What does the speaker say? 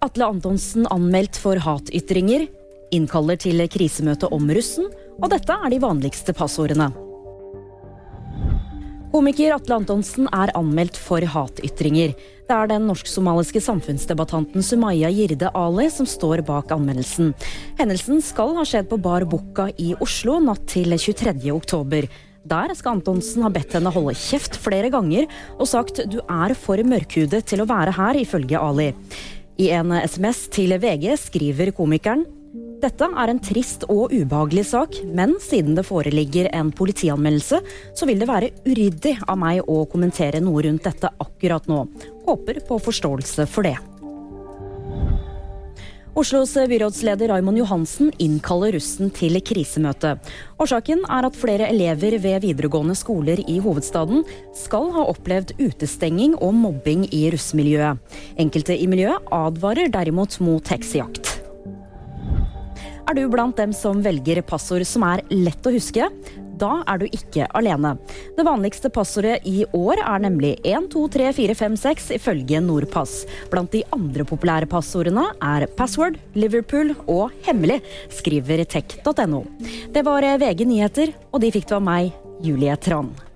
Atle Antonsen anmeldt for hatytringer. Innkaller til krisemøte om russen. Og dette er de vanligste passordene. Komiker Atle Antonsen er anmeldt for hatytringer. Det er den norsk-somaliske samfunnsdebattanten Sumaya Jirde Ali som står bak anmeldelsen. Hendelsen skal ha skjedd på Bar Bukka i Oslo natt til 23. oktober. Der skal Antonsen ha bedt henne holde kjeft flere ganger og sagt du er for mørkhudet til å være her, ifølge Ali. I en SMS til VG skriver komikeren dette er en trist og ubehagelig sak, men siden det foreligger en politianmeldelse, så vil det være uryddig av meg å kommentere noe rundt dette akkurat nå. Håper på forståelse for det. Oslos byrådsleder Raymond Johansen innkaller russen til krisemøte. Årsaken er at flere elever ved videregående skoler i hovedstaden skal ha opplevd utestenging og mobbing i russemiljøet. Enkelte i miljøet advarer derimot mot heksejakt. Er du blant dem som velger passord som er lett å huske? Da er du ikke alene. Det vanligste passordet i år er nemlig 123456 ifølge Nordpass. Blant de andre populære passordene er password, Liverpool og hemmelig, skriver tech.no. Det var VG nyheter, og de fikk du av meg, Julie Trond.